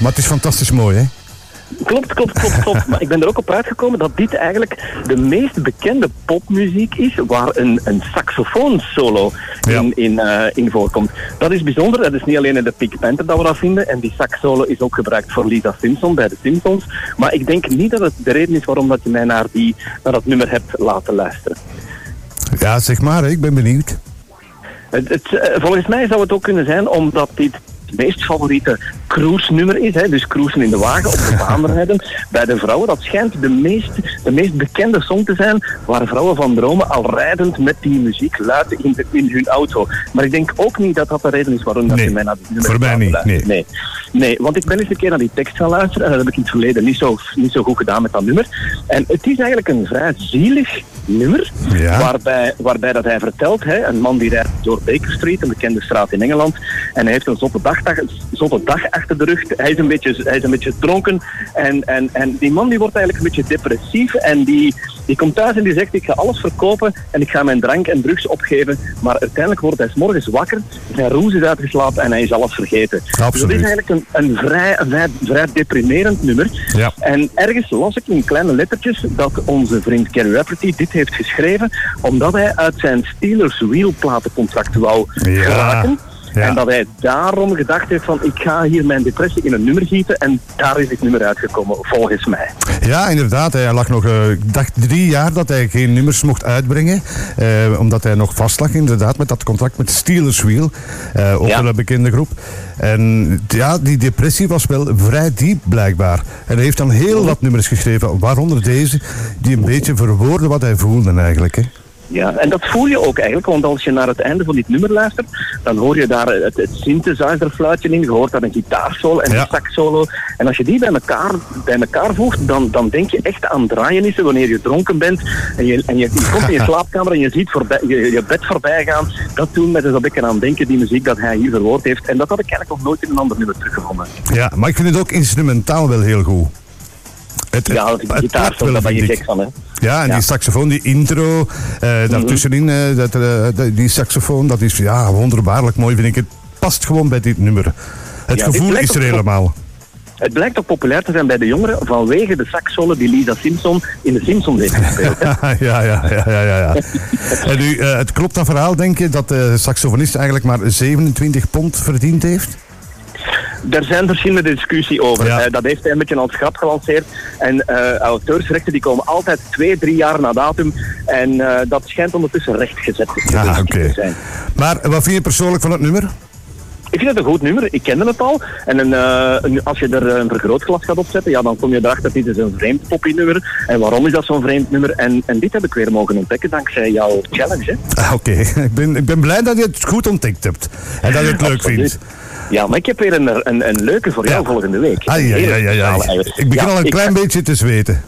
Maar het is fantastisch mooi, hè? Klopt, klopt, klopt, klopt. Maar ik ben er ook op uitgekomen dat dit eigenlijk de meest bekende popmuziek is waar een, een saxofoonsolo Ja. in, in, eh, in voorkomt. Dat is bijzonder. Dat is niet alleen in de Pink Panther dat we dat vinden. En die saxsolo is ook gebruikt voor Lisa Simpson bij de Simpsons. Maar ik denk niet dat het de reden is waarom dat je mij naar, die, naar dat nummer hebt laten luisteren. Ja, zeg maar, ik ben benieuwd. Het, het, eh, volgens mij zou het ook kunnen zijn omdat dit meest favoriete cruise-nummer is. Hè? Dus cruisen in de wagen, op de baan rijden. Bij de vrouwen, dat schijnt de meest, de meest bekende song te zijn waar vrouwen van dromen al rijdend met die muziek luid in, de- in hun auto. Maar ik denk ook niet dat dat de reden is waarom dat Nee, je mij naar dit nummer voor mij niet, luisteren. Nee. nee, want ik ben eens een keer naar die tekst gaan luisteren en dat heb ik in het verleden niet zo, niet zo goed gedaan met dat nummer. En het is eigenlijk een vrij zielig nummer, Ja. waarbij, waarbij dat hij vertelt, hè, een man die rijdt door Baker Street, een bekende straat in Engeland, en hij heeft een zotte dag, zotte dag achter de rug. Hij is een beetje, hij is een beetje dronken en, en, en die man die wordt eigenlijk een beetje depressief en die, die komt thuis en die zegt ik ga alles verkopen en ik ga mijn drank en drugs opgeven, maar uiteindelijk wordt hij 's morgens wakker, zijn roes is uitgeslapen en hij is alles vergeten. Dus dat Absoluut. is eigenlijk een, een, vrij, een vrij, vrij deprimerend nummer. Ja. En ergens las ik in kleine lettertjes dat onze vriend Gary Rafferty dit heeft geschreven omdat hij uit zijn Steelers wielplatencontract wou Ja, geraken. Ja. En dat hij daarom gedacht heeft van ik ga hier mijn depressie in een nummer gieten en daar is dit nummer uitgekomen, volgens mij. Ja, inderdaad. Hij lag nog, eh, ik dacht drie jaar dat hij geen nummers mocht uitbrengen. eh, omdat hij nog vast lag, inderdaad, met dat contract met Steelers Wheel. eh, ook Ja. wel een bekende groep. En ja, die depressie was wel vrij diep, blijkbaar. En hij heeft dan heel wat nummers geschreven, waaronder deze, die een beetje verwoorden wat hij voelde eigenlijk. Hè. Ja, en dat voel je ook eigenlijk, want als je naar het einde van dit nummer luistert, dan hoor je daar het, het synthesizerfluitje in, je hoort daar een gitaarsolo en Ja. een saxsolo. En als je die bij elkaar, bij elkaar voegt, dan, dan denk je echt aan draaienissen wanneer je dronken bent en je, en je, je komt in je slaapkamer en je ziet voorbij, je, je bed voorbij gaan. Dat doen met dus dat ik aan denken, die muziek dat hij hier verwoord heeft. En dat had ik eigenlijk nog nooit in een ander nummer teruggevonden. Ja, maar ik vind het ook instrumentaal wel heel goed. Het, Ja, het- het gitaarsolo, daar ben je gek van, hè. Ja, en Ja. die saxofoon, die intro, eh daartussenin, eh, dat, eh, dat- die saxofoon, dat is ja, wonderbaarlijk mooi, vind ik. Het past gewoon bij dit nummer. Het Ja, gevoel is er helemaal. Het blijkt ook populair te zijn bij de jongeren vanwege de saxsolo die Lisa Simpson in de Simpsons heeft gespeeld. ja, ja, ja, ja, ja. en nu, het klopt dat verhaal, denk je, dat de saxofonist eigenlijk maar 27 pond verdiend heeft? Er zijn verschillende discussies over. Ja. Eh, dat heeft hij een beetje als grap gelanceerd. En eh auteursrechten die komen altijd twee, drie jaar na datum. En eh, dat schijnt ondertussen rechtgezet Ah, te oké. zijn. Maar wat vind je persoonlijk van het nummer? Ik vind het een goed nummer. Ik kende het al. En een, een- als je er een vergrootglas gaat opzetten, ja, dan kom je erachter, dit is een vreemd poppy nummer. En waarom is dat zo'n vreemd nummer? En, en dit heb ik weer mogen ontdekken dankzij jouw challenge. Ah, Oké, ik, ben, ik ben blij dat je het goed ontdekt hebt. En dat je het leuk vindt. Ja, maar ik heb weer een, een, een leuke voor jou Ja. volgende week. Ah, ja, ja, ja, ja. Ik begin al een klein beetje te zweten.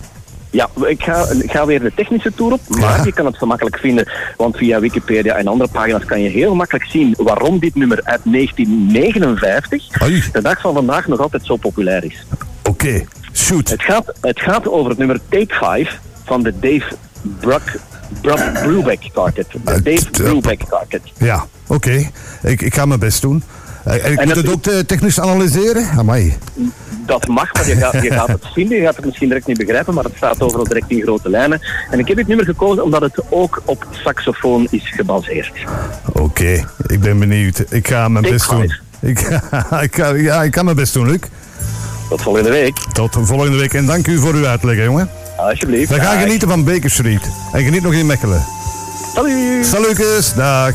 Ja, ik ga, ik ga weer de technische tour op, maar Ja. je kan het zo makkelijk vinden. Want via Wikipedia en andere pagina's kan je heel makkelijk zien waarom dit nummer uit 1959, Oei. de dag van vandaag, nog altijd zo populair is. Oké, shoot. Het gaat, het gaat over het nummer Take 5 van de Dave Bruck, Brubeck Quartet. De Dave Brubeck Quartet. Ja, oké. Ik, ik ga mijn best doen. Eh, En het ook eh, technisch analyseren? Amai. Dat mag, maar je gaat, je gaat het vinden. Je gaat het misschien direct niet begrijpen, maar het staat overal direct in grote lijnen. En ik heb dit nummer gekozen omdat het ook op saxofoon is gebaseerd. Oké, ik ben benieuwd. Ik ga mijn Take best doen. Ik, ik, ga, ja, ik ga mijn best doen, Luc. Tot volgende week. Tot volgende week en dank u voor uw uitleg, jongen. Alsjeblieft. We gaan Dag. genieten van Baker Street. En geniet nog in Mechelen. Salut. Salutjes, dag.